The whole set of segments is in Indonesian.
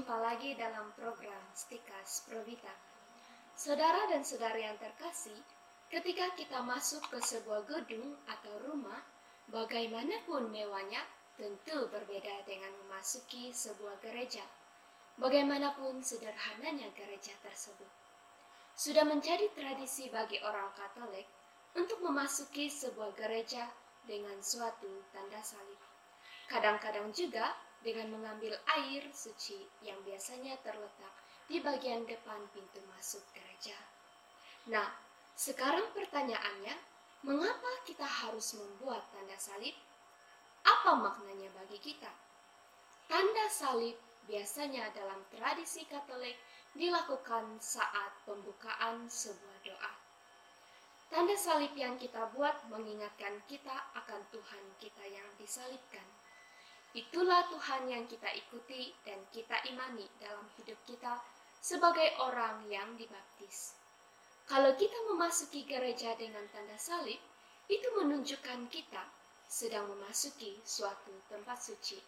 Jumpa lagi dalam program Stikas Provita. Saudara dan saudari yang terkasih, ketika kita masuk ke sebuah gedung atau rumah, bagaimanapun mewahnya, tentu berbeda dengan memasuki sebuah gereja. Bagaimanapun sederhananya gereja tersebut. Sudah menjadi tradisi bagi orang Katolik untuk memasuki sebuah gereja dengan suatu tanda salib. Kadang-kadang juga dengan mengambil air suci yang biasanya terletak di bagian depan pintu masuk gereja. Nah, sekarang pertanyaannya, mengapa kita harus membuat tanda salib? Apa maknanya bagi kita? Tanda salib biasanya dalam tradisi Katolik dilakukan saat pembukaan sebuah doa. Tanda salib yang kita buat mengingatkan kita akan Tuhan kita yang disalibkan. Itulah Tuhan yang kita ikuti dan kita imani dalam hidup kita sebagai orang yang dibaptis. Kalau kita memasuki gereja dengan tanda salib, itu menunjukkan kita sedang memasuki suatu tempat suci.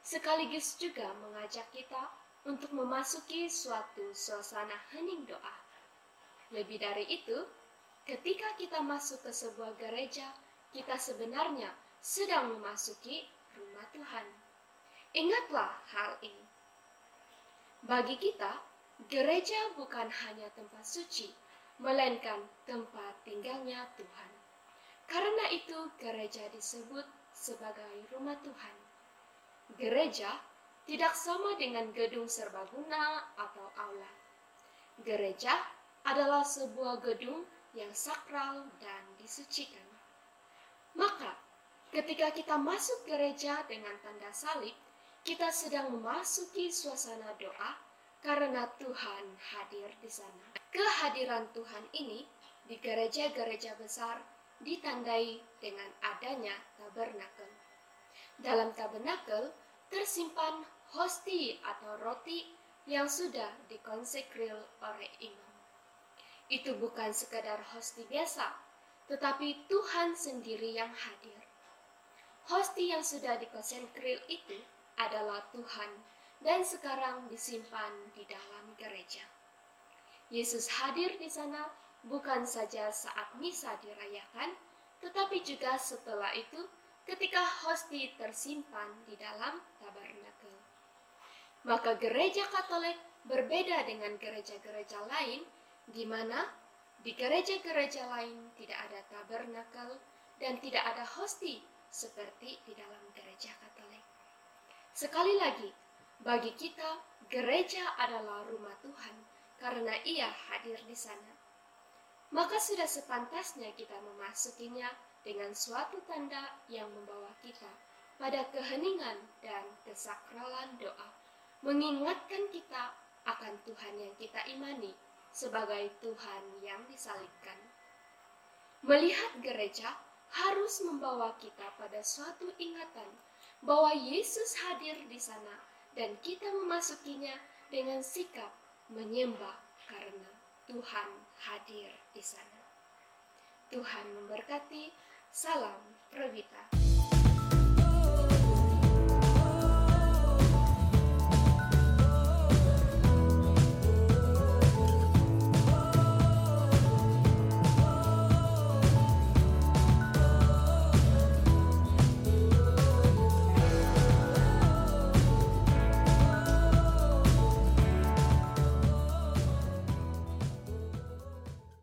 Sekaligus juga mengajak kita untuk memasuki suatu suasana hening doa. Lebih dari itu, ketika kita masuk ke sebuah gereja, kita sebenarnya sedang memasuki Tuhan. Ingatlah hal ini. Bagi kita, gereja bukan hanya tempat suci, melainkan tempat tinggalnya Tuhan. Karena itu gereja disebut sebagai rumah Tuhan. Gereja tidak sama dengan gedung serbaguna atau aula. Gereja adalah sebuah gedung yang sakral dan disucikan. Maka, ketika kita masuk gereja dengan tanda salib, kita sedang memasuki suasana doa karena Tuhan hadir di sana. Kehadiran Tuhan ini di gereja-gereja besar ditandai dengan adanya tabernakel. Dalam tabernakel tersimpan hosti atau roti yang sudah dikonsekril oleh imam. Itu bukan sekadar hosti biasa, tetapi Tuhan sendiri yang hadir. Hosti yang sudah dikonsekril itu adalah Tuhan dan sekarang disimpan di dalam gereja. Yesus hadir di sana bukan saja saat misa dirayakan, tetapi juga setelah itu ketika hosti tersimpan di dalam tabernakel. Maka gereja Katolik berbeda dengan gereja-gereja lain, di mana di gereja-gereja lain tidak ada tabernakel dan tidak ada hosti seperti di dalam gereja Katolik. Sekali lagi, bagi kita, gereja adalah rumah Tuhan karena Ia hadir di sana maka sudah sepantasnya kita memasukinya dengan suatu tanda yang membawa kita pada keheningan dan kesakralan doa, mengingatkan kita akan Tuhan yang kita imani sebagai Tuhan yang disalibkan. Melihat gereja harus membawa kita pada suatu ingatan bahwa Yesus hadir di sana dan kita memasukinya dengan sikap menyembah karena Tuhan hadir di sana. Tuhan memberkati. Salam Prewita.